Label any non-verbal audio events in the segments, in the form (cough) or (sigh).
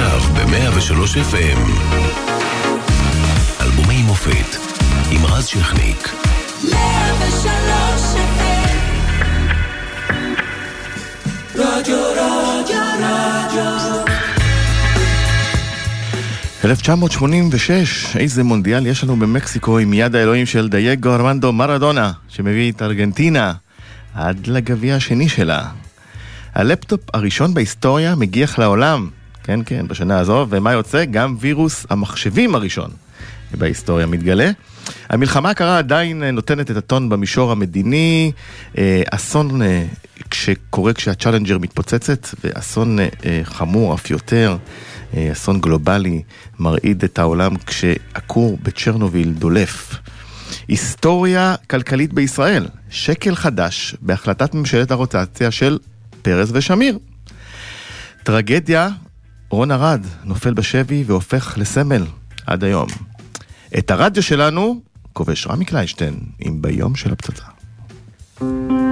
עכשיו ב-103 FM. אלבומי מופת עם רז שכניק. 103 רדיו רדיו רדיו 1986, איזה מונדיאל יש לנו במקסיקו עם יד האלוהים של דייגו ארמנדו מרדונה, שמביא את ארגנטינה עד לגביע השני שלה. הלפטופ הראשון בהיסטוריה מגיח לעולם, כן כן, בשנה הזו, ומה יוצא? גם וירוס המחשבים הראשון בהיסטוריה מתגלה. המלחמה הקרה עדיין אה, נותנת את הטון במישור המדיני, אה, אסון אה, שקורה כשהצ'אלנג'ר מתפוצצת, ואסון חמור אף יותר. אסון גלובלי מרעיד את העולם כשהכור בצ'רנוביל דולף. היסטוריה כלכלית בישראל, שקל חדש בהחלטת ממשלת הרוטציה של פרס ושמיר. טרגדיה, רון ארד נופל בשבי והופך לסמל עד היום. את הרדיו שלנו כובש רמי קליינשטיין עם ביום של הפצצה. שב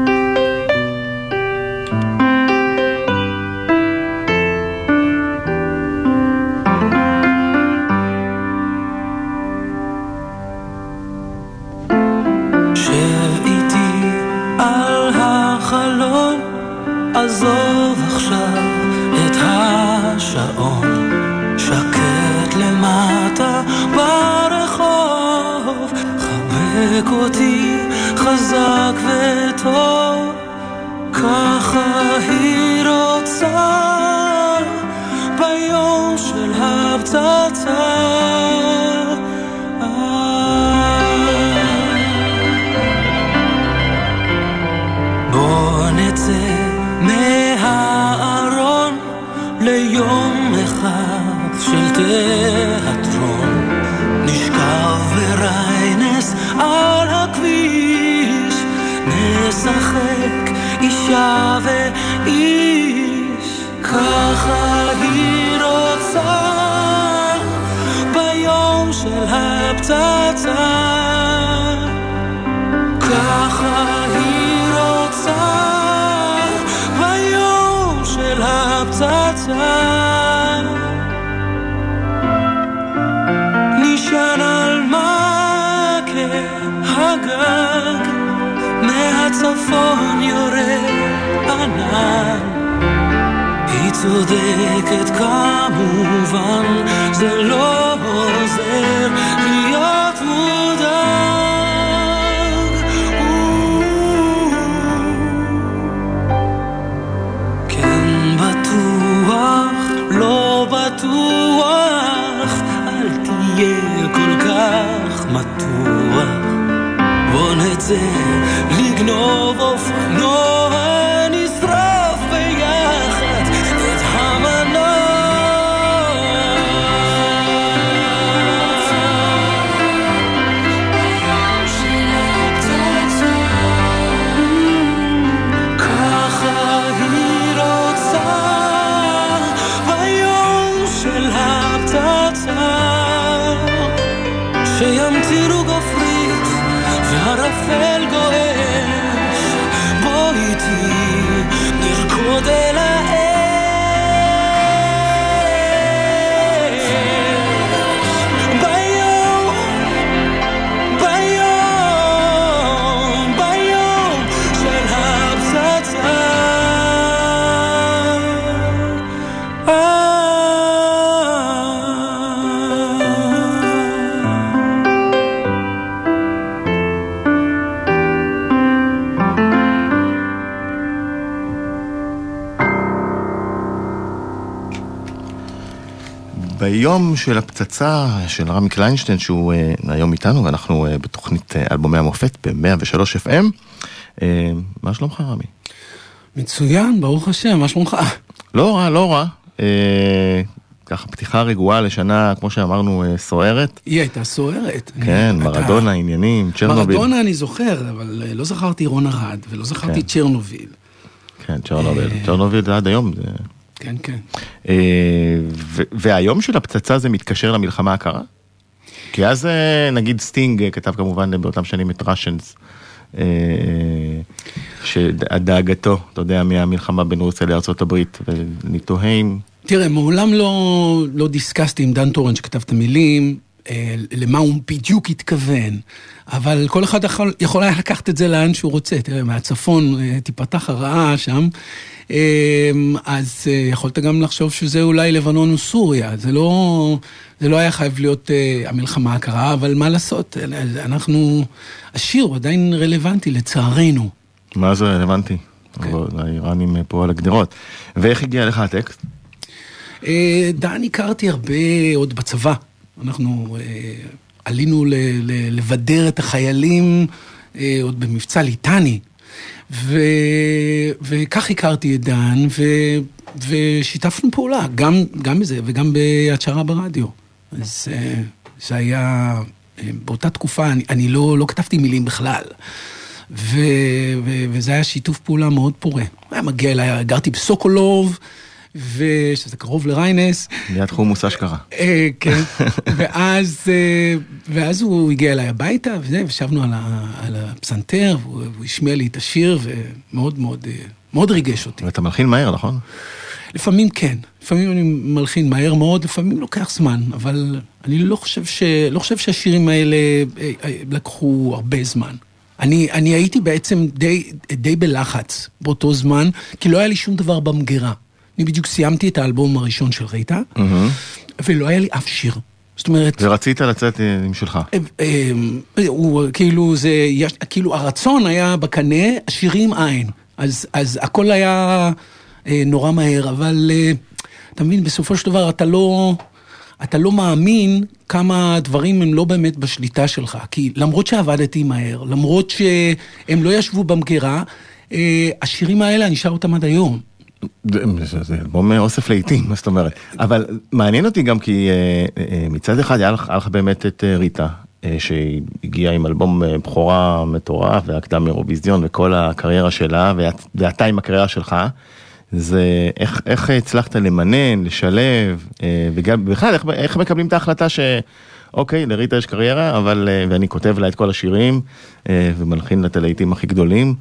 חבק אותי חזק וטוב, ככה היא רוצה ביום של הפצצה. נצא מהארון ליום אחד של תיאטרון. אישה ואיש. ככה היא רוצה ביום של הפצצה. ככה היא רוצה ביום של הפצצה. נשען על מכה הגג, מהצפון. היא צודקת כמובן, זה לא עוזר להיות מודאג. כן בטוח, לא בטוח, אל תהיה כל כך מתוח. בוא נצא לגנוב ביום של הפצצה של רמי קליינשטיין, שהוא אה, היום איתנו, ואנחנו אה, בתוכנית אה, אלבומי המופת ב-103 FM. אה, מה שלומך רמי? מצוין, ברוך השם, מה שלומך? לא רע, לא רע. אה, ככה פתיחה רגועה לשנה, כמו שאמרנו, אה, סוערת. היא הייתה סוערת. כן, אתה- מרדונה, עניינים, צ'רנוביל. מרדונה אני זוכר, אבל אה, לא זכרתי רון ארד, ולא זכרתי כן. צ'רנוביל. כן, צ'רנוביל. אה. צ'רנוביל עד היום. זה- כן, כן. אה, והיום של הפצצה זה מתקשר למלחמה הקרה? כי אז אה, נגיד סטינג אה, כתב כמובן באותם שנים את Russians. שדאגתו, אתה יודע, מהמלחמה בין רוסיה הברית, ואני תוהה אם תראה, מעולם לא, לא דיסקסתי עם דן טורן שכתב את המילים, למה הוא בדיוק התכוון, אבל כל אחד יכול, יכול היה לקחת את זה לאן שהוא רוצה. תראה, מהצפון תיפתח הרעה שם, אז אה, יכולת גם לחשוב שזה אולי לבנון או סוריה. זה לא, זה לא היה חייב להיות אה, המלחמה הקרה, אבל מה לעשות, אנחנו... השיר הוא עדיין רלוונטי, לצערנו. מה זה רלוונטי? האיראנים אה, פה על הגדרות. ואיך הגיע לך הטקסט? דן הכרתי הרבה עוד בצבא. אנחנו עלינו ל- ל- לבדר את החיילים עוד במבצע ליטני. ו... וכך הכרתי את דן, ו... ושיתפנו פעולה, גם, גם בזה וגם בהצ'רה ברדיו. אז אה, זה היה, אה, באותה תקופה, אני, אני לא, לא כתבתי מילים בכלל. ו, ו, וזה היה שיתוף פעולה מאוד פורה. היה מגיע אליי, גרתי בסוקולוב, ושזה קרוב לריינס. ליד חומוס אשכרה. אה, כן, (laughs) ואז, אה, ואז הוא הגיע אליי הביתה, וזה, וישבנו על, ה, על הפסנתר, והוא, והוא השמיע לי את השיר, ומאוד מאוד, אה, מאוד ריגש אותי. ואתה מלחין מהר, נכון? לפעמים כן, לפעמים אני מלחין מהר מאוד, לפעמים לוקח זמן, אבל אני לא חושב, ש... לא חושב שהשירים האלה לקחו הרבה זמן. אני, אני הייתי בעצם די, די בלחץ באותו זמן, כי לא היה לי שום דבר במגירה. אני בדיוק סיימתי את האלבום הראשון של ריטה, ולא היה לי אף שיר. זאת אומרת... ורצית לצאת אה, עם שלך. אה, אה, הוא כאילו זה, יש, כאילו הרצון היה בקנה, השירים אין. אז, אז הכל היה נורא מהר, אבל אתה מבין, בסופו של דבר אתה לא, אתה לא מאמין כמה דברים הם לא באמת בשליטה שלך. כי למרות שעבדתי מהר, למרות שהם לא ישבו במגירה, השירים האלה, אני שר אותם עד היום. זה אלבום אה, אוסף לעיתים, מה זאת אומרת? אבל מעניין אותי גם כי אה, אה, מצד אחד היה לך באמת את ריטה, שהגיעה עם אלבום בכורה מטורף והקדם אירוויזיון וכל הקריירה שלה, ואת- ואתה עם הקריירה שלך. זה איך, איך הצלחת למנן, לשלב, וגם בכלל איך, איך מקבלים את ההחלטה ש... אוקיי, לריטה יש קריירה, אבל, ואני כותב לה את כל השירים, ומלחין לה את הלהיטים הכי גדולים,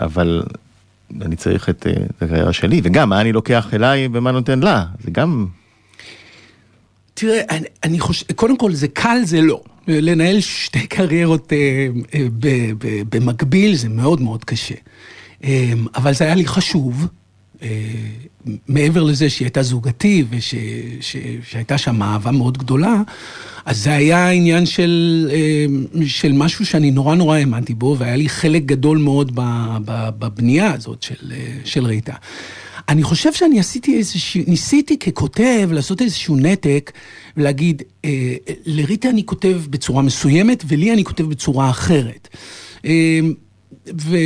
אבל אני צריך את, אה, את הקריירה שלי, וגם מה אני לוקח אליי ומה נותן לה, זה גם... תראה, אני, אני חושב, קודם כל זה קל, זה לא. לנהל שתי קריירות אה, אה, במקביל זה מאוד מאוד קשה. אה, אבל זה היה לי חשוב, מעבר לזה שהיא הייתה זוגתי ושהייתה שם אהבה מאוד גדולה, אז זה היה עניין של, אה, של משהו שאני נורא נורא האמנתי בו, והיה לי חלק גדול מאוד בבנייה הזאת של, אה, של ריטה. אני חושב שאני עשיתי איזשהו, ניסיתי ככותב לעשות איזשהו נתק ולהגיד, אה, לריטה אני כותב בצורה מסוימת ולי אני כותב בצורה אחרת. אה, ו...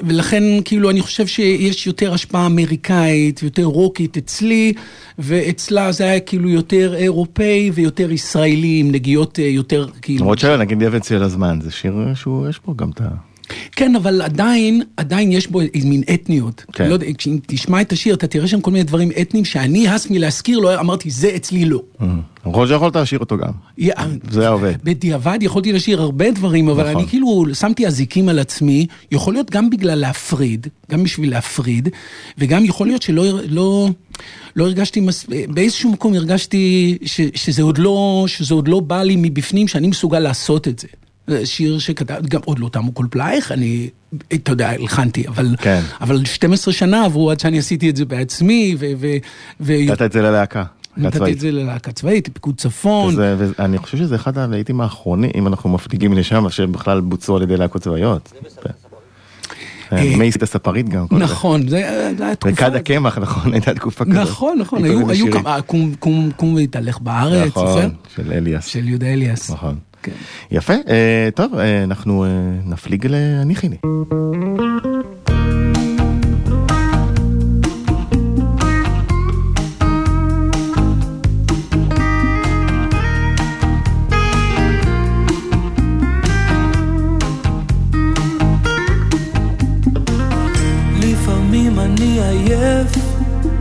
ולכן כאילו אני חושב שיש יותר השפעה אמריקאית, יותר רוקית אצלי, ואצלה זה היה כאילו יותר אירופאי ויותר ישראלי עם נגיעות אה, יותר כאילו... למרות שנגיד אבן צל הזמן, זה שיר שהוא, יש פה גם את ה... כן, אבל עדיין, עדיין יש בו מין אתניות. כן. לא כשאם תשמע את השיר, אתה תראה שם כל מיני דברים אתניים שאני הס מלהזכיר, לא אמרתי, זה אצלי לא. למרות שיכולת לשיר אותו גם. זה היה עובד. בדיעבד יכולתי לשיר הרבה דברים, אבל נכון. אני כאילו שמתי אזיקים על עצמי, יכול להיות גם בגלל להפריד, גם בשביל להפריד, וגם יכול להיות שלא לא, לא הרגשתי, מס... באיזשהו מקום הרגשתי ש, שזה, עוד לא, שזה עוד לא בא לי מבפנים, שאני מסוגל לעשות את זה. זה שיר שכתב, גם עוד לא תמו כל פלאייך, אני, אתה יודע, הלחנתי, אבל, כן. אבל 12 שנה עברו עד שאני עשיתי את זה בעצמי, ו... ו, ו נתת את זה ללהקה. להקה נתתי. את זה ללהקה צבאית, פיקוד צפון. וזה, ואני חושב שזה אחד הלהיטים האחרונים, אם אנחנו מפליגים לשם, שבכלל בוצעו על ידי להקות צבאיות. אה, מייסית הספרית גם. נכון, זה היה תקופה... וכד הקמח, נכון, הייתה תקופה כזאת. נכון, נכון, היו. כמה, קום- והתהלך בארץ? נכון, של אליאס. של יהודה אליאס. נכון. כן. יפה, אה, טוב, אה, אנחנו אה, נפליג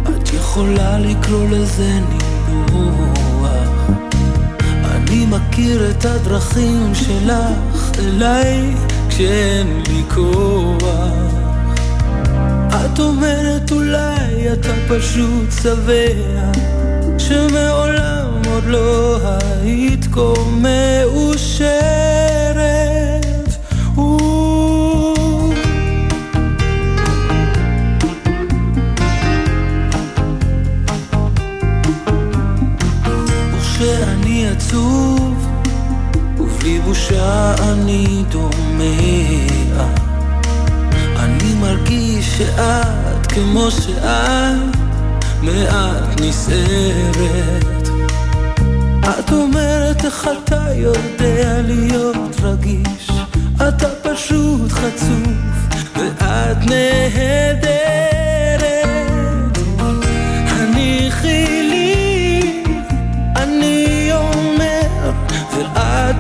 את יכולה לקרוא לזה נינוח. מכיר את הדרכים שלך אליי כשאין לי כוח. את אומרת אולי אתה פשוט שבע שמעולם עוד לא היית כה מאושרת וכשאני עצוב ובלי בושה אני דומע. אני מרגיש שאת כמו שאת מעט נסערת. את אומרת איך אתה יודע להיות רגיש. אתה פשוט חצוף ואת נהדרת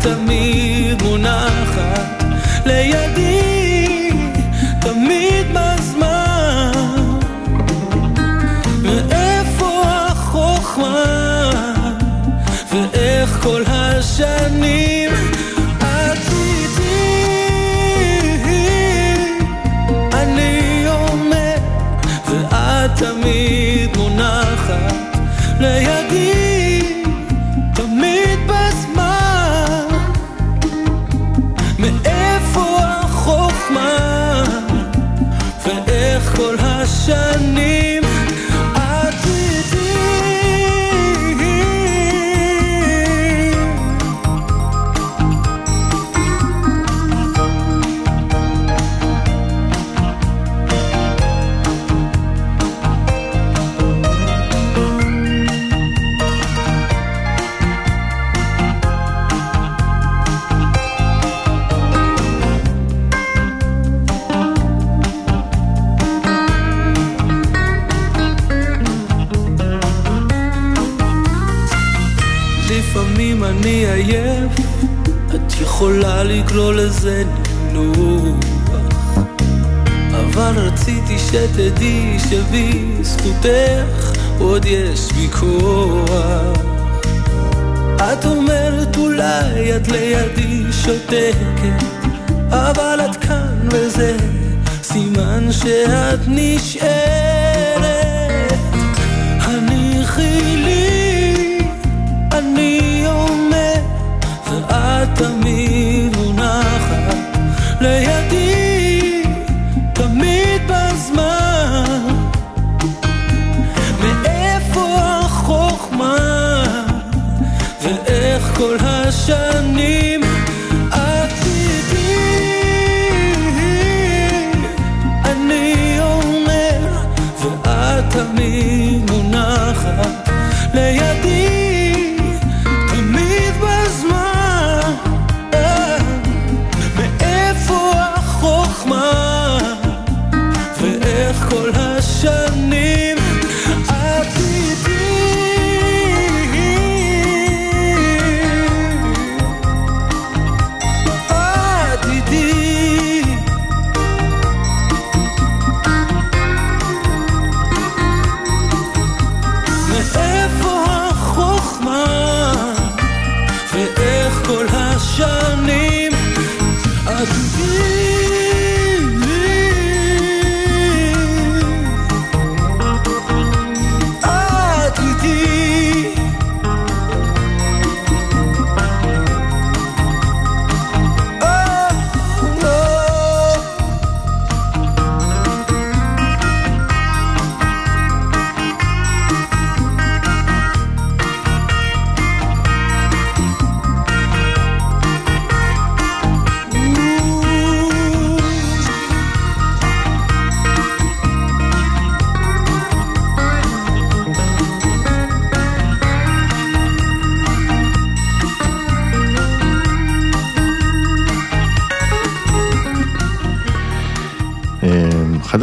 תמיד מונחת לידי תמיד בזמן. מאיפה החוכמה? ואיך כל השנים תמיד מונחת לידי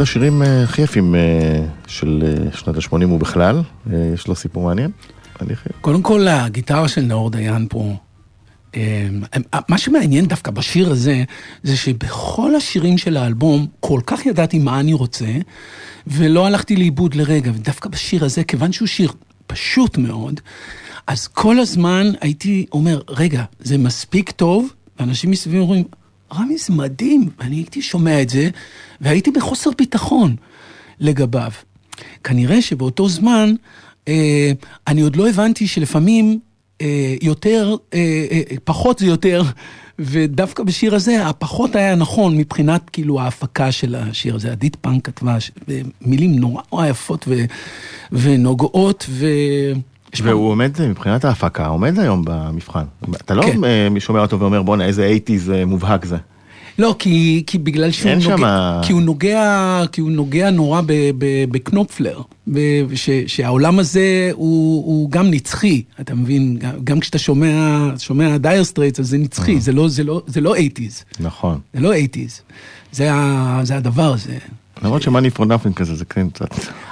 השירים אה, הכי יפים אה, של אה, שנות ה-80 ובכלל, יש לו סיפור מעניין. קודם כל, הגיטרה של נאור דיין פה, מה שמעניין דווקא בשיר הזה, זה שבכל השירים של האלבום, כל כך ידעתי מה אני רוצה, ולא הלכתי לאיבוד לרגע, ודווקא בשיר הזה, כיוון שהוא שיר פשוט מאוד, אז כל הזמן הייתי אומר, רגע, זה מספיק טוב, ואנשים מסביב אומרים, רמי זה מדהים, ואני הייתי שומע את זה, והייתי בחוסר ביטחון. לגביו. כנראה שבאותו זמן, אה, אני עוד לא הבנתי שלפעמים אה, יותר, אה, אה, פחות זה יותר, ודווקא בשיר הזה, הפחות היה נכון מבחינת כאילו ההפקה של השיר הזה. עדית פאנק כתבה ש- מילים נורא יפות ו, ונוגעות, ו... והוא עומד, מבחינת ההפקה, עומד היום במבחן. אתה לא כן. אה, שומע אותו ואומר, בואנה, איזה 80's מובהק זה. לא, כי, כי בגלל שהוא נוגע, שמה- כי הוא נוגע, כי הוא נוגע נורא ב, ב, בקנופפלר, ב- ש, שהעולם הזה הוא, הוא גם נצחי, אתה מבין? גם, גם כשאתה שומע, שומע דייר סטרייטס, אז זה נצחי, זה לא, זה לא, זה לא 80's, נכון. זה לא 80's, זה, זה הדבר הזה. למרות ש Money for Nothing כזה, זה כן קצת...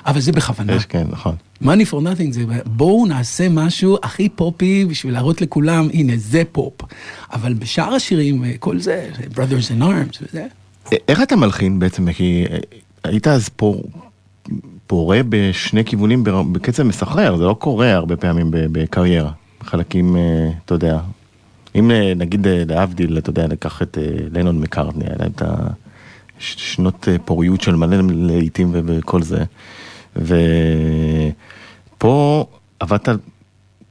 אבל זה בכוונה. יש, כן, נכון. money for nothing זה בואו נעשה משהו הכי פופי בשביל להראות לכולם, הנה זה פופ. אבל בשאר השירים, אה, כל זה, brothers in arms וזה. א- איך אתה מלחין בעצם? כי אה, היית אז פור- פורה בשני כיוונים בקצב מסחרר, זה לא קורה הרבה פעמים בקריירה. חלקים, אה, אתה יודע, אם אה, נגיד אה, להבדיל, אתה יודע, ניקח את אה, לנון מקארטני, היה להם את השנות אה, פוריות של מלא להיטים ו- וכל זה. ופה עבדת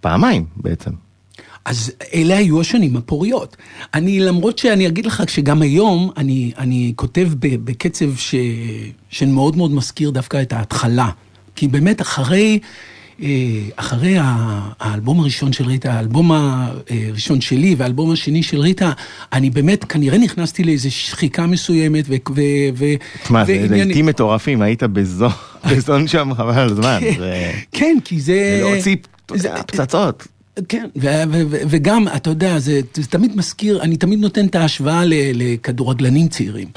פעמיים בעצם. אז אלה היו השנים הפוריות. אני, למרות שאני אגיד לך שגם היום אני, אני כותב בקצב ש, שמאוד מאוד מזכיר דווקא את ההתחלה. כי באמת אחרי, אחרי ה- האלבום הראשון של ריטה, האלבום הראשון שלי והאלבום השני של ריטה, אני באמת כנראה נכנסתי לאיזו שחיקה מסוימת ו... ו, ו תשמע, זה להיטים מטורפים, היית בזון, (laughs) בזון שם חבל על הזמן. זה- כן, כי זה... זה- פצצות. כן, וגם, אתה יודע, זה, זה תמיד מזכיר, אני תמיד נותן את ההשוואה לכדורגלנים צעירים,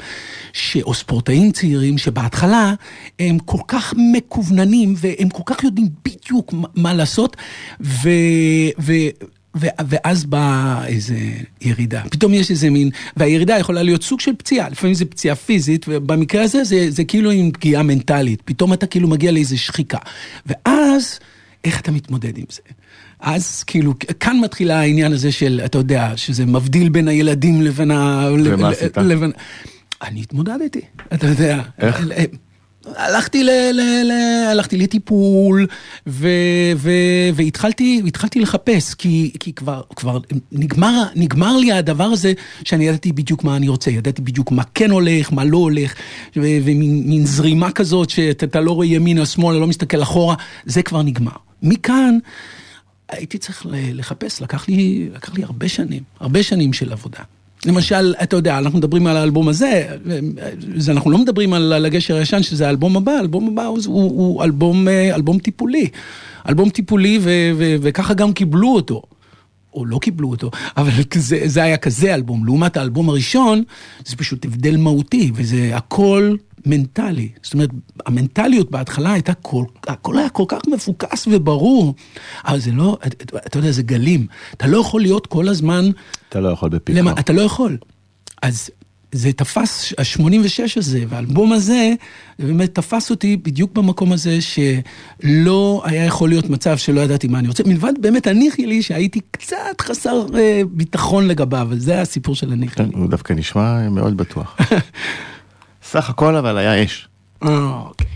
ש, או ספורטאים צעירים, שבהתחלה הם כל כך מקווננים, והם כל כך יודעים בדיוק מה לעשות, ו... ו ו- ואז באה איזה ירידה, פתאום יש איזה מין, והירידה יכולה להיות סוג של פציעה, לפעמים זה פציעה פיזית, ובמקרה הזה זה, זה כאילו עם פגיעה מנטלית, פתאום אתה כאילו מגיע לאיזה שחיקה. ואז, איך אתה מתמודד עם זה? אז כאילו, כאן מתחילה העניין הזה של, אתה יודע, שזה מבדיל בין הילדים לבין ה... ומה עשית? לבין... אני התמודדתי, אתה יודע. איך? הלכתי, ל, ל, ל, הלכתי לטיפול ו, ו, והתחלתי והתחלתי לחפש, כי, כי כבר, כבר נגמר, נגמר לי הדבר הזה שאני ידעתי בדיוק מה אני רוצה, ידעתי בדיוק מה כן הולך, מה לא הולך, ו, ומין מין זרימה כזאת שאתה אתה לא רואה ימינה, שמאלה, לא מסתכל אחורה, זה כבר נגמר. מכאן הייתי צריך לחפש, לקח לי, לקח לי הרבה שנים, הרבה שנים של עבודה. למשל, אתה יודע, אנחנו מדברים על האלבום הזה, זה, אנחנו לא מדברים על, על הגשר הישן, שזה האלבום הבא, האלבום הבא הוא, הוא, הוא אלבום, אה, אלבום טיפולי. אלבום טיפולי, ו, ו, וככה גם קיבלו אותו. או לא קיבלו אותו, אבל זה, זה היה כזה אלבום. לעומת האלבום הראשון, זה פשוט הבדל מהותי, וזה הכל מנטלי. זאת אומרת, המנטליות בהתחלה הייתה כל, הכל היה כל כך מפוקס וברור, אבל זה לא, אתה, אתה יודע, זה גלים. אתה לא יכול להיות כל הזמן... אתה לא יכול בפיקו. למה, אתה לא יכול. אז זה תפס, ה-86 הזה והאלבום הזה, זה באמת תפס אותי בדיוק במקום הזה שלא היה יכול להיות מצב שלא ידעתי מה אני רוצה. מלבד באמת הניחי לי שהייתי קצת חסר אה, ביטחון לגביו, וזה הסיפור של הניחי כן, לי. הוא דווקא נשמע מאוד בטוח. (laughs) סך הכל אבל היה אש. אוקיי.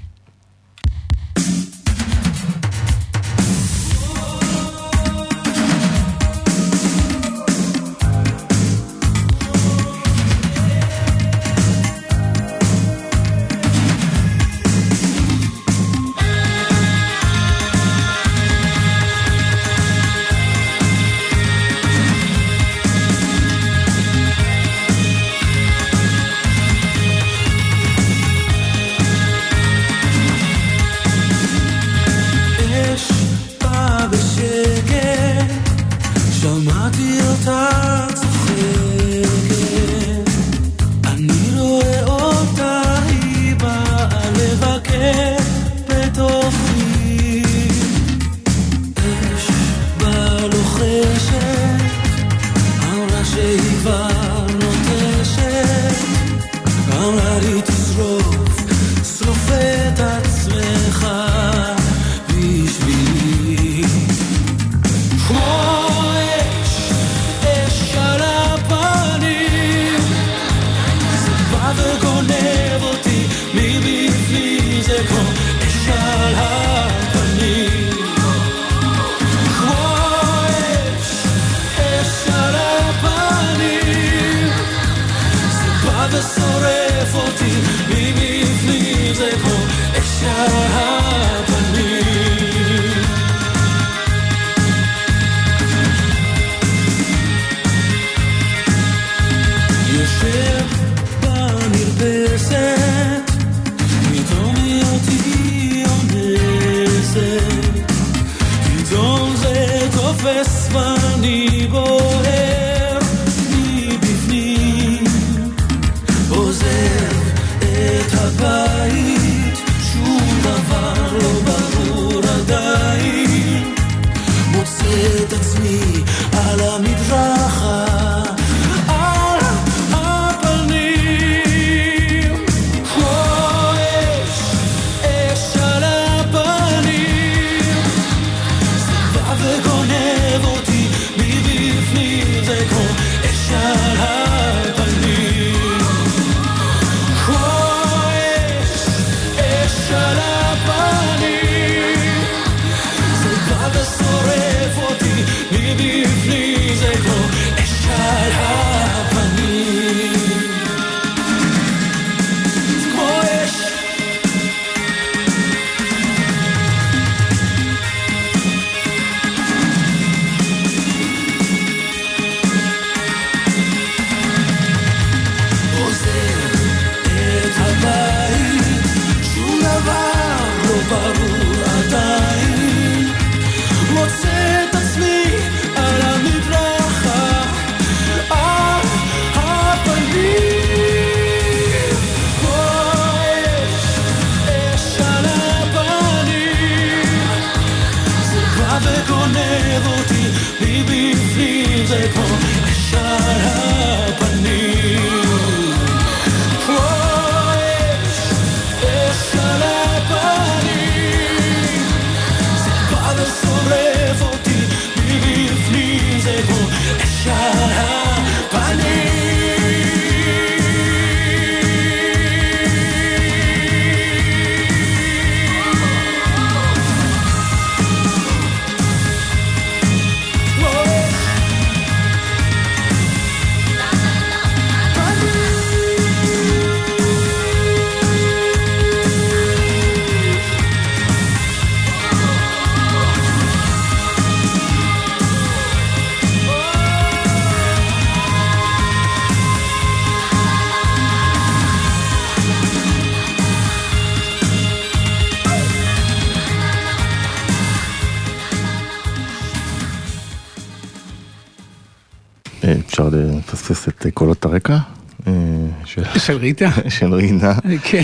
של- ריטה? (laughs) של רינה. כן.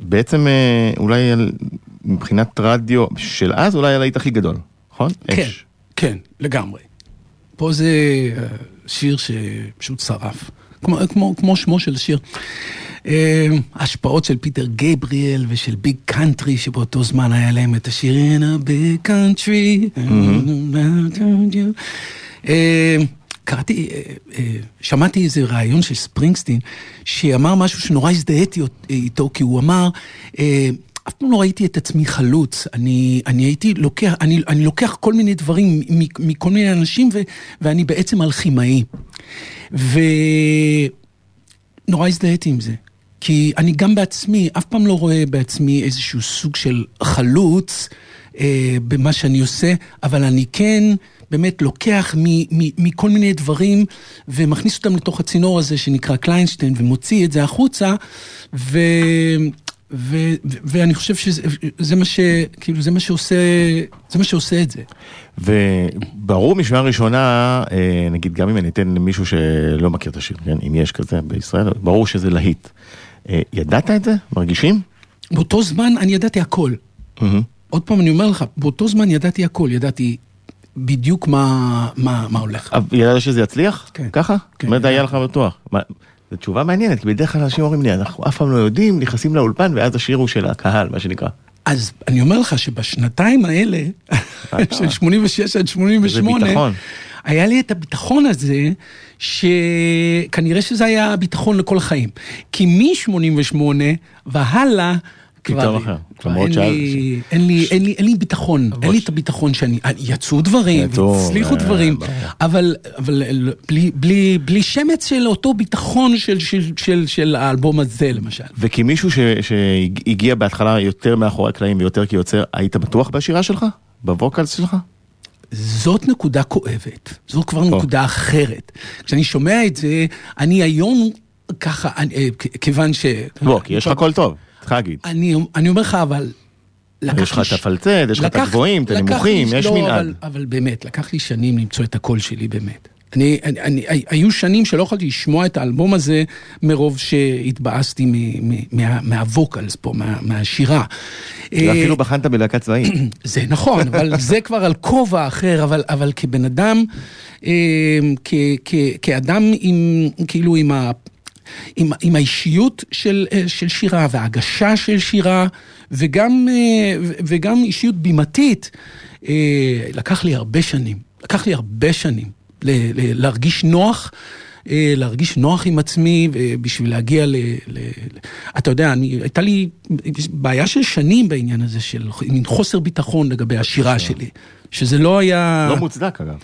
ובעצם אולי על- מבחינת רדיו של אז אולי הלהיט הכי גדול, נכון? כן, אש. כן, לגמרי. פה זה אה, שיר שפשוט שרף, כמו, כמו, כמו שמו של שיר. אה, השפעות של פיטר גבריאל ושל ביג קאנטרי, שבאותו זמן היה להם את השיר In a big country. אה, קראתי, אה, אה, שמעתי איזה ראיון של ספרינגסטין, שאמר משהו שנורא הזדהיתי איתו, כי הוא אמר, אה, אף פעם לא ראיתי את עצמי חלוץ, אני, אני הייתי לוקח, אני, אני לוקח כל מיני דברים מכל מיני אנשים ו, ואני בעצם אלכימאי. ונורא הזדהיתי עם זה. כי אני גם בעצמי, אף פעם לא רואה בעצמי איזשהו סוג של חלוץ אה, במה שאני עושה, אבל אני כן באמת לוקח מ, מ, מכל מיני דברים ומכניס אותם לתוך הצינור הזה שנקרא קליינשטיין ומוציא את זה החוצה, ו... ו, ו, ואני חושב שזה זה מה ש... כאילו זה מה שעושה, זה מה שעושה את זה. וברור משמעה ראשונה, אה, נגיד גם אם אני אתן למישהו שלא מכיר את השיר, כן? אם יש כזה בישראל, ברור שזה להיט. אה, ידעת את זה? מרגישים? באותו זמן אני ידעתי הכל. מהמם. עוד פעם אני אומר לך, באותו זמן ידעתי הכל, ידעתי בדיוק מה, מה, מה הולך. ידעת שזה יצליח? כן. ככה? כן, זאת אומרת, היה. לך בטוח. זו תשובה מעניינת, כי בדרך כלל אנשים אומרים לי, אנחנו אף פעם לא יודעים, נכנסים לאולפן, ואז השיר הוא של הקהל, מה שנקרא. אז אני אומר לך שבשנתיים האלה, של 86 עד 88, זה ביטחון. היה לי את הביטחון הזה, שכנראה שזה היה הביטחון לכל החיים. כי מ-88 והלאה, פתאום אחר. למרות שאז- לי- אין לי- אין לי- אין לי ביטחון, אין לי את הביטחון שאני, יצאו דברים, הצליחו אה, דברים, ברור. אבל אבל בלי- שמץ של אותו ביטחון של- של- של של האלבום הזה למשל. וכמישהו שהגיע בהתחלה יותר מאחורי הקלעים ויותר כיוצר, היית בטוח בשירה שלך? בווקלס שלך? זאת נקודה כואבת, זאת כבר. נקודה אחרת. כשאני שומע את זה, אני היום ככה, אני, אה, כיוון ש... בוא, כי יש לך קול טוב, צריך להגיד. אני, אני אומר לך, אבל יש לך את הפלצט, יש לך את הגבוהים, את הנמוכים, יש לא, מנעד. אבל, אבל באמת, לקח לי שנים למצוא את הקול שלי באמת. אני, אני, אני, היו שנים שלא יכולתי לשמוע את האלבום הזה מרוב שהתבאסתי מ- מ- מה, מהווקלס פה, מה, מהשירה. אה, ואפילו בחנת בלהקה צבאית. (clears throat) זה נכון, אבל (laughs) זה כבר על כובע אחר, אבל, אבל כבן אדם, אה, כ, כ, כאדם עם, כאילו עם, ה, עם, עם האישיות של, אה, של שירה וההגשה של שירה, וגם, אה, וגם אישיות בימתית, אה, לקח לי הרבה שנים, לקח לי הרבה שנים ל, ל, להרגיש נוח. להרגיש נוח עם עצמי בשביל להגיע ל... ל... אתה יודע, אני, הייתה לי בעיה של שנים בעניין הזה, של מין חוסר ביטחון לגבי השירה שלי, שזה לא היה... לא מוצדק אגב.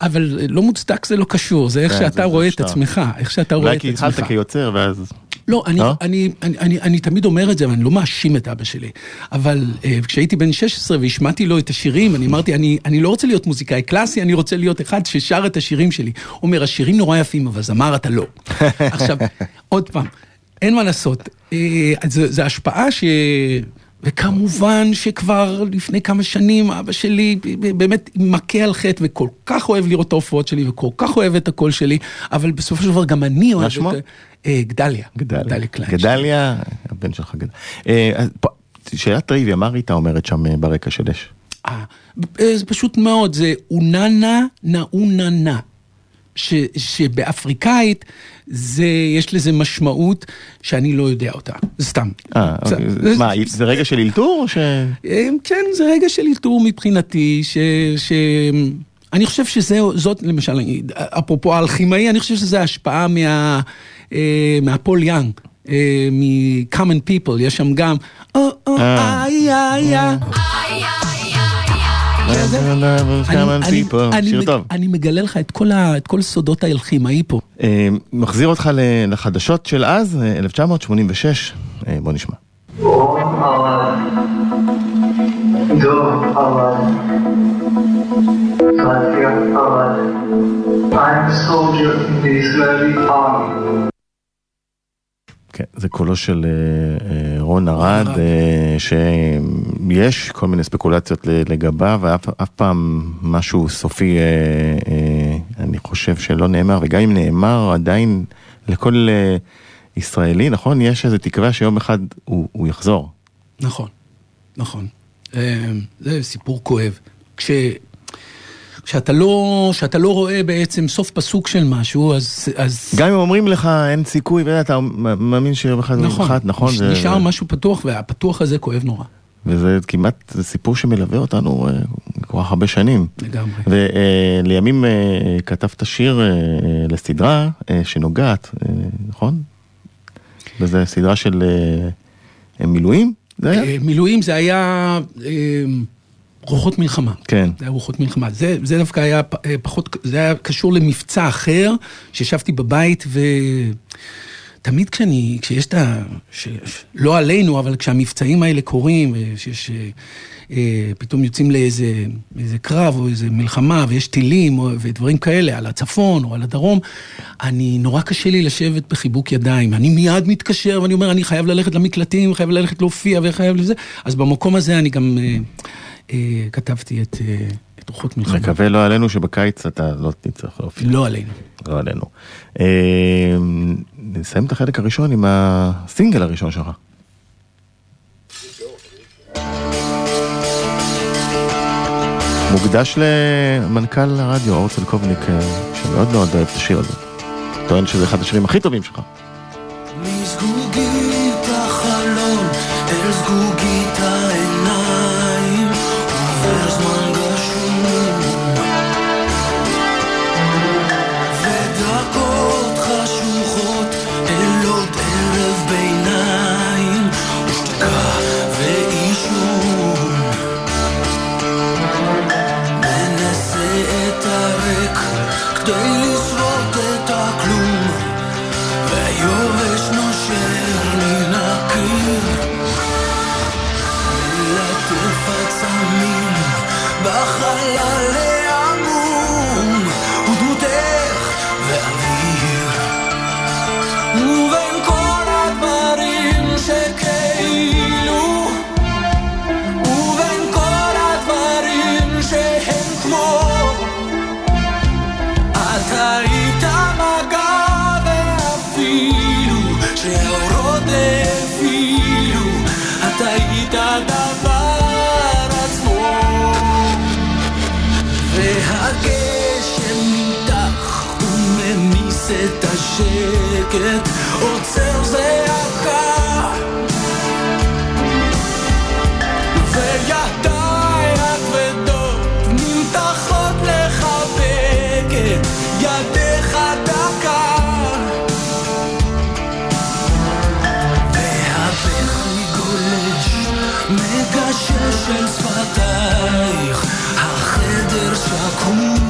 אבל לא מוצדק זה לא קשור, זה איך כן, שאתה רואה את עצמך, איך שאתה רואה אולי את כי עצמך. התחלת כיוצר ואז... לא, אני, לא? אני, אני, אני, אני תמיד אומר את זה, ואני לא מאשים את אבא שלי. אבל אה, כשהייתי בן 16 והשמעתי לו את השירים, אני אמרתי, אני, אני לא רוצה להיות מוזיקאי קלאסי, אני רוצה להיות אחד ששר את השירים שלי. הוא אומר, השירים נורא יפים, אבל זמר אתה לא. (laughs) עכשיו, עוד פעם, אין מה לעשות. אה, זה השפעה ש... וכמובן שכבר לפני כמה שנים אבא שלי באמת מכה על חטא וכל כך אוהב לראות את ההופעות שלי וכל כך אוהב את הקול שלי, אבל בסופו של דבר גם אני אוהב שמו? את... אה, גדליה. גדליה. קליינשטיין. גדליה, הבן שלך גדל. אה, שאלת טריוויה, מה ריטה אומרת שם אה, ברקע של אש? זה פשוט מאוד, זה אוננה נאוננה. ש, שבאפריקאית זה, יש לזה משמעות שאני לא יודע אותה, זה סתם. אה, זה- אוקיי. זה- מה, זה רגע של אלתור או ש... אה, כן, זה רגע של אלתור מבחינתי, ש... ש... אני חושב שזאת, למשל, אפרופו האלכימאי, אני חושב שזה השפעה מה, אה, מהפול יאנג, אה, מ-common people, יש שם גם, או, או. איי, איי, איי. אני- מגלה לך את כל ה- את כל סודות האלכימאי פה. אה, מחזיר אותך לחדשות של אז, אה, 1986. אה, בוא נשמע. Om Allah, Do Allah, Satya Allah. I'm a soldier in the Israeli army. כן, זה קולו של אה, אה, רון ארד. אה, שיש כל מיני ספקולציות לגביו, ואף אף פעם משהו סופי, אני חושב שלא נאמר, וגם אם נאמר, עדיין לכל ישראלי, נכון? יש איזו תקווה שיום אחד הוא, הוא יחזור. נכון, נכון. זה סיפור כואב. כש... כשאתה לא, כשאתה לא רואה בעצם סוף פסוק של משהו, אז... אז... גם אם אומרים לך אין סיכוי, ואתה מאמין שיום אחד נכון, ינחת, נכון? נש- זה- נשאר משהו פתוח, והפתוח הזה כואב נורא. וזה כמעט, זה סיפור שמלווה אותנו אה, כל כך הרבה שנים. לגמרי. ולימים אה, כתבת שיר אה, לסדרה אה, שנוגעת, אה, נכון? וזו סדרה של אה, מילואים? זה היה? אה, מילואים זה היה אה, רוחות מלחמה. כן. זה היה רוחות מלחמה. זה, זה דווקא היה אה, פחות, זה היה קשור למבצע אחר, שישבתי בבית ותמיד כשאני, כשיש את ה... ש, לא עלינו, אבל כשהמבצעים האלה קורים, ושיש... אה, אה, פתאום יוצאים לאיזה איזה קרב או איזה מלחמה ויש טילים או, ודברים כאלה על הצפון או על הדרום, אני, נורא קשה לי לשבת בחיבוק ידיים. אני מיד מתקשר ואני אומר, אני חייב ללכת למקלטים, חייב ללכת להופיע וחייב לזה. אז במקום הזה אני גם אה, כתבתי את, אה, את רוחות מלחמה. מקווה לא עלינו שבקיץ אתה לא תצטרך להופיע. לא עלינו. לא עלינו. אה, נסיים את החלק הראשון עם הסינגל הראשון שלך. מוקדש למנכ"ל הרדיו אורצל קובניק, אה, שמאוד מאוד אוהב את השיר הזה. טוען שזה אחד השירים הכי טובים שלך. שקט עוצר זעקה וידיי הכבדות נמתחות לחבק את ידך דקה. והבכי גולש מגשש אל שפתייך החדר שקוף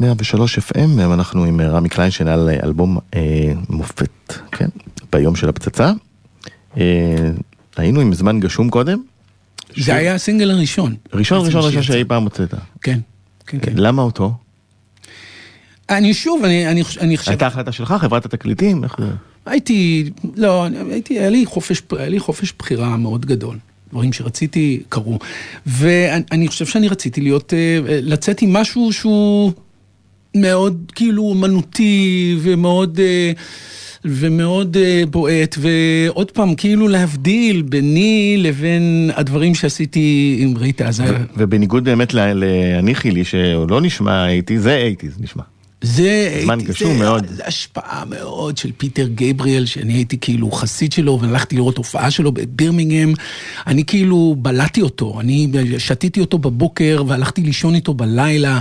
103 FM, אנחנו עם רמי קליין שנעל אלבום אה, מופת, כן, ביום של הפצצה. אה, היינו עם זמן גשום קודם. זה היה הסינגל הראשון. ראשון ראשון ראשון. שאי פעם הוצאת. כן, כן, כן. למה אותו? אני שוב, אני, אני, אני חושב... הייתה החלטה שלך, חברת התקליטים? איך זה? הייתי, לא, הייתי, היה לי חופש, היה לי חופש בחירה מאוד גדול. דברים שרציתי קרו. ואני אני חושב שאני רציתי להיות, אה, לצאת עם משהו שהוא מאוד כאילו אומנותי ומאוד... אה, ומאוד אה, בועט, ועוד פעם, כאילו להבדיל ביני לבין הדברים שעשיתי עם ריטה. ו- ובניגוד באמת להניחי שהוא לא נשמע אייטי, זה אייטי, זה נשמע. זה, זמן גשום זה, מאוד. זה השפעה מאוד של פיטר גבריאל, שאני הייתי כאילו חסיד שלו, והלכתי לראות הופעה שלו בבירמינגהם. אני כאילו בלעתי אותו, אני שתיתי אותו בבוקר והלכתי לישון איתו בלילה.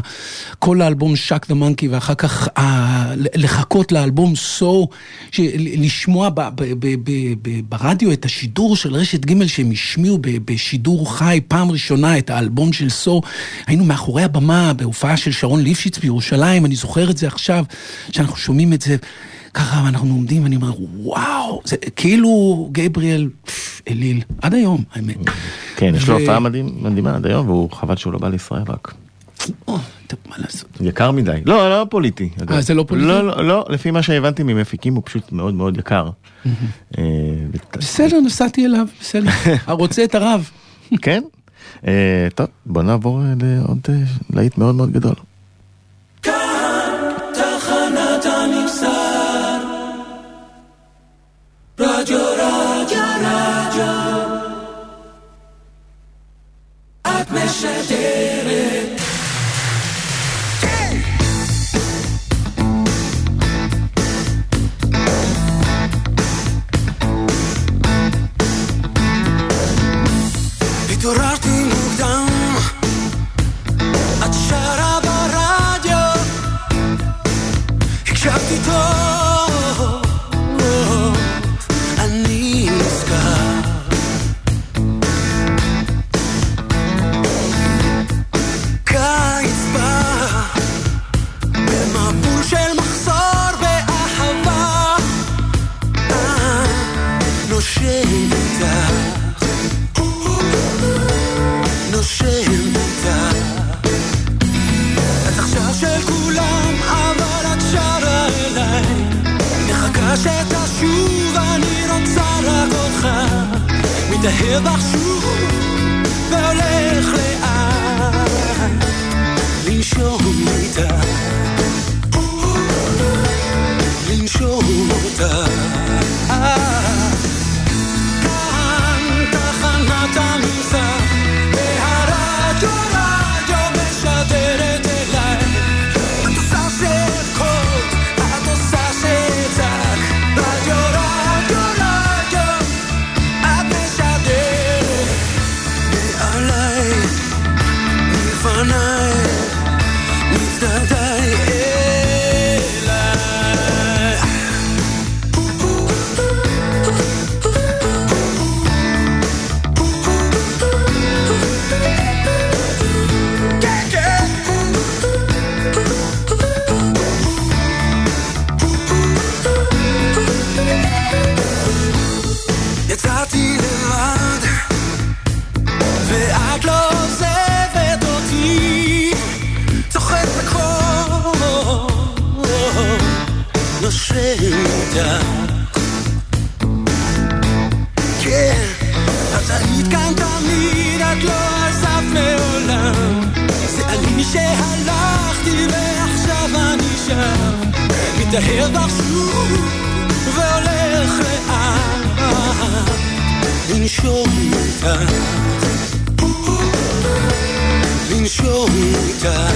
כל האלבום שאק דה מנקי, ואחר כך אה, לחכות לאלבום סו, so, לשמוע ב, ב, ב, ב, ב, ברדיו את השידור של רשת ג' שהם השמיעו בשידור חי פעם ראשונה את האלבום של סו. היינו מאחורי הבמה בהופעה של שרון ליפשיץ בירושלים, אני זוכר את זה עכשיו, שאנחנו שומעים את זה. ככה ואנחנו עומדים ואני אומר וואו זה כאילו גבריאל אליל עד היום האמת. כן, יש לו הופעה מדהימה עד היום, והוא חבל שהוא לא בא לישראל רק. טוב, מה לעשות. יקר מדי. לא, לא פוליטי. אה, זה לא פוליטי? לא, לא, לא, לפי מה שהבנתי ממפיקים הוא פשוט מאוד מאוד יקר. אה, בסדר נסעתי אליו בסדר (laughs) הרוצה את הרב. כן? אה, טוב, בוא נעבור אה, לעוד להיט מאוד מאוד גדול. את משדרת התעוררתי מוקדם את שרה ברדיו הקשבתי טוב, מתאהב בך מתאהב שוב והולך לאט, לנשום איתך. לנשום איתה.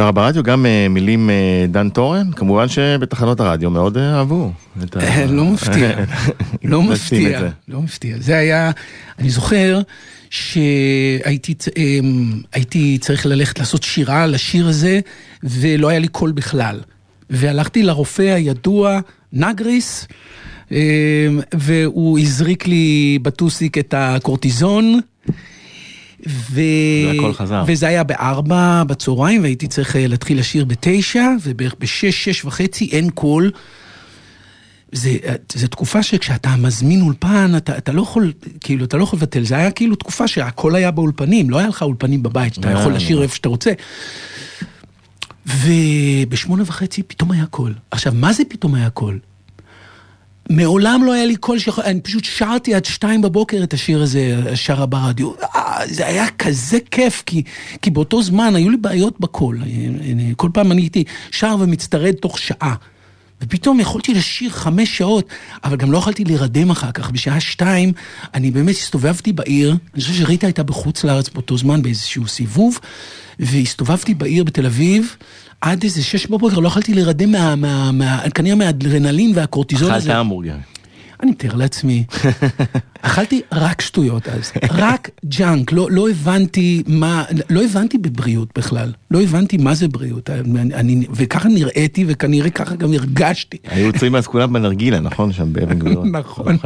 שרה ברדיו גם אה, מילים אה, דן תורן, כמובן שבתחנות הרדיו מאוד אה, אהבו. אה, לא מפתיע, (laughs) לא מפתיע. לא מפתיע. זה היה, אני זוכר שהייתי אמ, צריך ללכת לעשות שירה לשיר הזה, ולא היה לי קול בכלל. והלכתי לרופא הידוע, נגריס, אמ, והוא הזריק לי בטוסיק את הקורטיזון. ו... והכל חזר. וזה היה בארבע בצהריים, והייתי צריך אה, להתחיל לשיר בתשע, ובערך בשש, שש וחצי אין קול. זה, זה תקופה שכשאתה מזמין אולפן, אתה, אתה לא יכול, כאילו, אתה לא יכול לבטל. זה היה כאילו תקופה שהכל היה באולפנים, לא היה לך אולפנים בבית, שאתה אה, יכול לשיר אה. איפה שאתה רוצה. ובשמונה וחצי פתאום היה קול. עכשיו, מה זה פתאום היה קול? מעולם לא היה לי קול שיכול, אני פשוט שרתי עד שתיים בבוקר את השיר הזה, שרה ברדיו. אה, זה היה כזה כיף, כי, כי באותו זמן היו לי בעיות בקול. אני- כל פעם אני הייתי שר ומצטרד תוך שעה. ופתאום יכולתי לשיר חמש שעות, אבל גם לא יכולתי להירדם אחר כך. בשעה שתיים, אני באמת הסתובבתי בעיר, אני חושב שריטה הייתה בחוץ לארץ באותו זמן באיזשהו סיבוב, והסתובבתי בעיר בתל אביב. עד איזה שש בבוקר, לא יכולתי להירדם מה, מה, מה, כנראה מהאדרנלין והקורטיזון אכלת הזה. המבורגר. אני מתאר לעצמי. (laughs) אכלתי רק שטויות אז, רק junk, לא, לא הבנתי מה, לא הבנתי בבריאות בכלל, לא הבנתי מה זה בריאות, אני, אני, וככה נראיתי וכנראה ככה גם הרגשתי. היו עוצרים אז כולם בנרגילה, נכון? שם באבן גבירון. (laughs) נכון.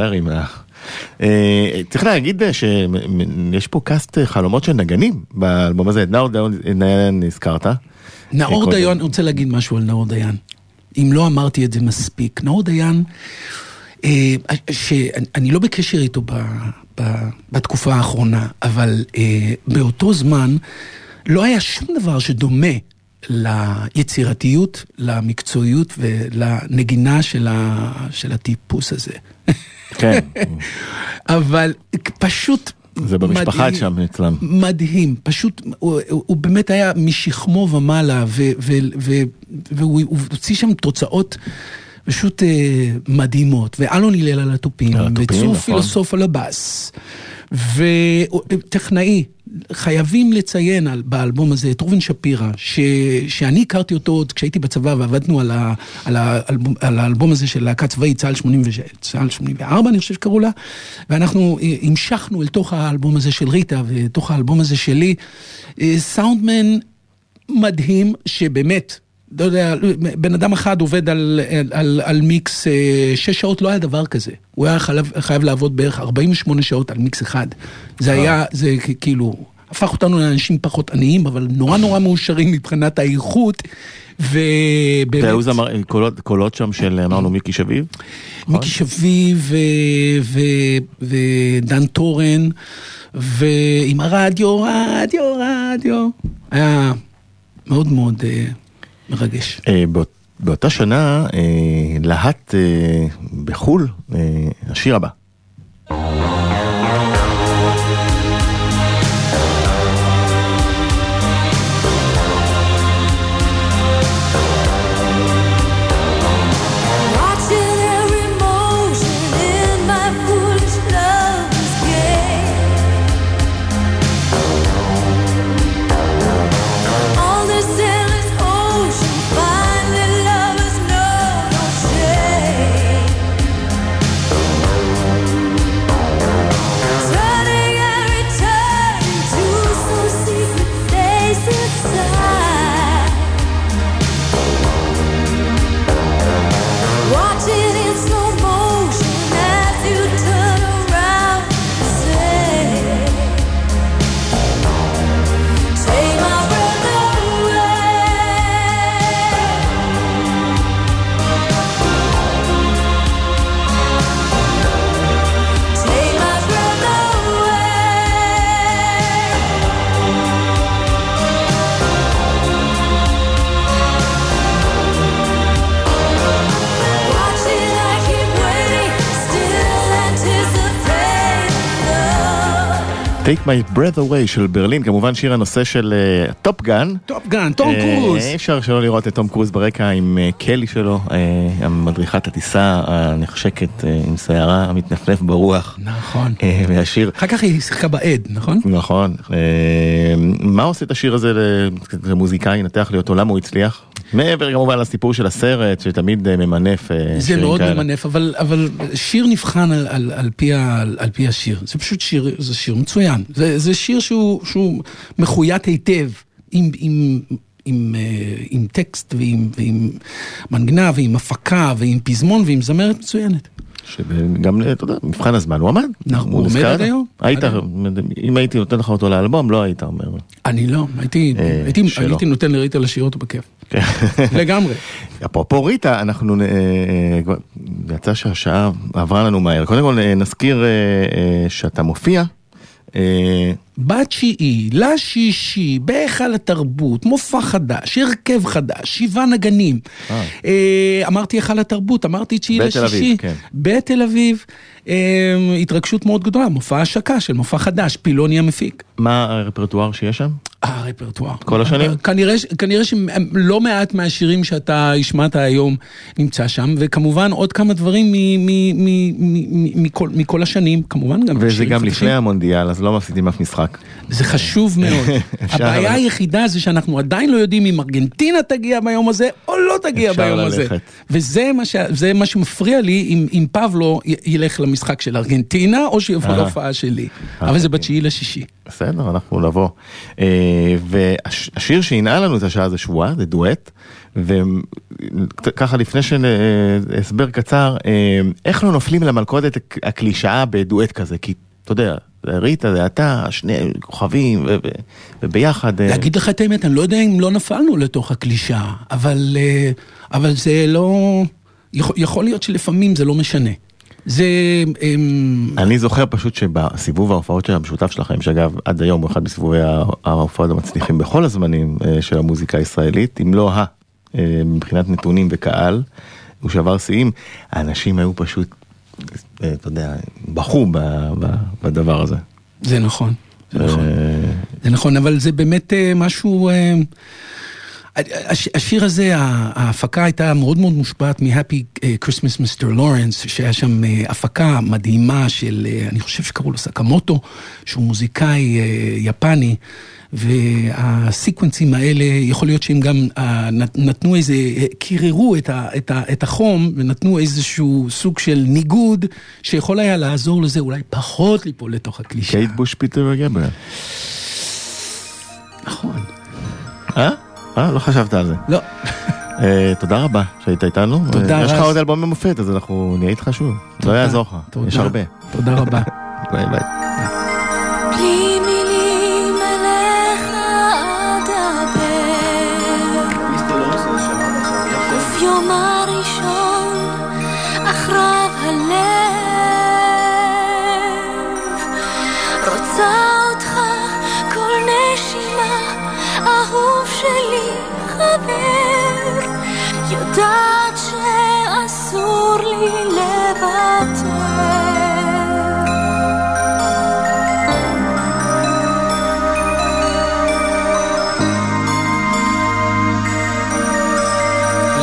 אה, צריך להגיד אה, שיש פה קאסט אה, חלומות של נגנים באלבום הזה, את נאור דיין הזכרת. נאור. דיין, אני רוצה להגיד משהו על נאור דיין. אם לא אמרתי את זה מספיק. נאור דיין, שאני לא בקשר איתו ב, ב, בתקופה האחרונה, אבל באותו זמן לא היה שום דבר שדומה ליצירתיות, למקצועיות ולנגינה של, ה, של הטיפוס הזה. כן, אבל פשוט... זה במשפחה מדהים. שם אצלם. מדהים, פשוט, הוא, הוא, הוא באמת היה משכמו ומעלה, ו, ו, ו, והוא הוא הוציא שם תוצאות פשוט אה, מדהימות, ואלון הלל על התופים, על התופים, וצור נכון. פילוסוף על הבאס, וטכנאי, חייבים לציין על, באלבום הזה את ראובן שפירא, ש, שאני הכרתי אותו עוד כשהייתי בצבא ועבדנו על, ה, על, האלבום, על האלבום הזה של להקה צבאית, צה"ל 86, צה"ל 84 אני חושב שקראו לה, ואנחנו אה, המשכנו אל תוך האלבום הזה של ריטה ותוך האלבום הזה שלי, אה, סאונדמן מדהים שבאמת, לא יודע, בן אדם אחד עובד על, על, על, על מיקס אה, שש שעות, לא היה דבר כזה. הוא היה חייב, חייב לעבוד בערך 48 שעות על מיקס אחד. זה היה, זה כאילו, הפך אותנו לאנשים פחות עניים, אבל נורא נורא מאושרים מבחינת האיכות, ובאמת... והיו זמר- קולות- קולות שם של אמרנו מיקי שביב? מיקי שביב ו- ו- ודן טורן, ועם הרדיו, רדיו, רדיו. היה מאוד מאוד אה, מרגש. אה, באות- באותה שנה אה, להט אה, בחו"ל, השיר הבא. Take my breath away של ברלין, כמובן שיר הנושא של טופ גן. טופ גן, תום אה, קרוז. אי אפשר שלא לראות את תום קרוז ברקע עם אה, קלי שלו, אה, המדריכת הטיסה הנחשקת אה, עם שערה המתנפנף ברוח. נכון. והשיר, אחר כך היא שיחקה בעד, נכון? נכון. מה עושה את השיר הזה למוזיקאי, נתח לי אותו, למה הוא הצליח? מעבר כמובן לסיפור של הסרט, שתמיד אה, ממנף אה, זה מאוד כאלה. ממנף, אבל, אבל שיר נבחן על, על, על, פי ה, על, על פי השיר. זה פשוט שיר, זה שיר מצוין. זה, זה שיר שהוא, שהוא מחויית היטב, עם, עם, עם, אה, עם טקסט ועם, ועם מנגנה ועם הפקה ועם פזמון ועם זמרת מצוינת. שגם, אתה יודע, מבחן הזמן הוא עמד. נכון, הוא עומד. עד היום. היית, אם הייתי נותן לך אותו לאלבום, לא היית אומר. אני לא. הייתי נותן לריטה לשיר אותו בכיף. כן. לגמרי. אפרופו ריטה, אנחנו, אה, אה, יצא שהשעה עברה לנו מהר. קודם כל אה, נזכיר שאתה מופיע. בתשיעי, לשישי, בהיכל התרבות, מופע חדש, הרכב חדש, שבעה נגנים. אמרתי היכל התרבות, אמרתי תשיעי בתל לשישי. אביב, כן. בתל אביב. התרגשות מאוד גדולה, מופע השקה של מופע חדש, פילוני המפיק. מה הרפרטואר שיש שם? הרפרטואר. כל השנים? כנראה, כנראה שלא מעט מהשירים שאתה השמעת היום נמצא שם, וכמובן עוד כמה דברים מ- מ- מ- מ- מכל- מכל השנים, כמובן גם וזה גם. לפני המונדיאל, אז לא מפסידים אף משחק. זה חשוב מאוד. (laughs) הבעיה. היחידה זה שאנחנו עדיין לא יודעים אם ארגנטינה תגיע ביום הזה או לא תגיע ביום הזה. ללכת. וזה מה, ש... מה שמפריע לי אם, אם פבלו י- ילך למשחק של ארגנטינה או שיבוא אה. להופעה שלי. אבל זה אוקיי. בתשיעי לשישי. בסדר, אנחנו נבוא. אה, והשיר שינעל לנו את השעה זה שבועה, זה דואט. וככה לפני שהסבר קצר, אה, איך לא נופלים למלכודת הק- הקלישאה בדואט כזה? כי אתה יודע, זה ריטה, זה אתה, שני כוכבים, ו- וביחד... אה, להגיד לך את האמת, אני לא יודע אם לא נפלנו לתוך הקלישאה, אבל, אה, אבל זה לא... יכול להיות שלפעמים זה לא משנה. זה... אמ, אני זוכר פשוט שבסיבוב ההופעות של המשותף שלכם, שאגב עד היום הוא אחד מסיבובי ההופעות המצליחים בכל הזמנים אה, של המוזיקה הישראלית, אם לא ה, אה, מבחינת נתונים וקהל, הוא שבר שיאים, האנשים היו פשוט, אה, אתה יודע, בכו בדבר הזה. זה נכון, זה נכון. זה נכון, אבל זה באמת משהו... הש- השיר הזה, ההפקה הייתה מאוד מאוד מושפעת מ-Happy אה, Christmas Mr. Lawrence, שהיה שם אה, הפקה מדהימה של, אה, אני חושב שקראו לו סקמוטו, שהוא מוזיקאי יפני, והסיקוונסים האלה, יכול להיות שהם גם נת- נתנו איזה, קיררו את, ה, את, ה, את החום, ונתנו איזשהו סוג של ניגוד, שיכול היה לעזור לזה אולי פחות ליפול לתוך הקלישאה. קייט בוש פיטר גבריאל. נכון. אה? אה, לא חשבת על זה. לא. אה, תודה רבה שהיית איתנו. תודה רבה. יש לך עוד אלבום במופת, אז אנחנו נהיה איתך שוב. לא יעזור לך, יש הרבה. תודה רבה. (laughs) ביי ביי. You're mine. יודעת שאסור לי לבטל.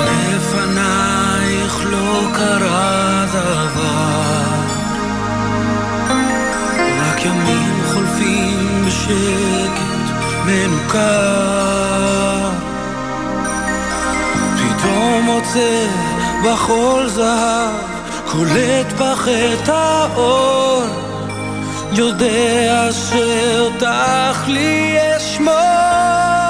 לפנייך לא קרה דבר, רק ימים חולפים בשקט מנוכר מוצא בחול זהב, קולט בחטא האור, יודע שאותך לי אשמור.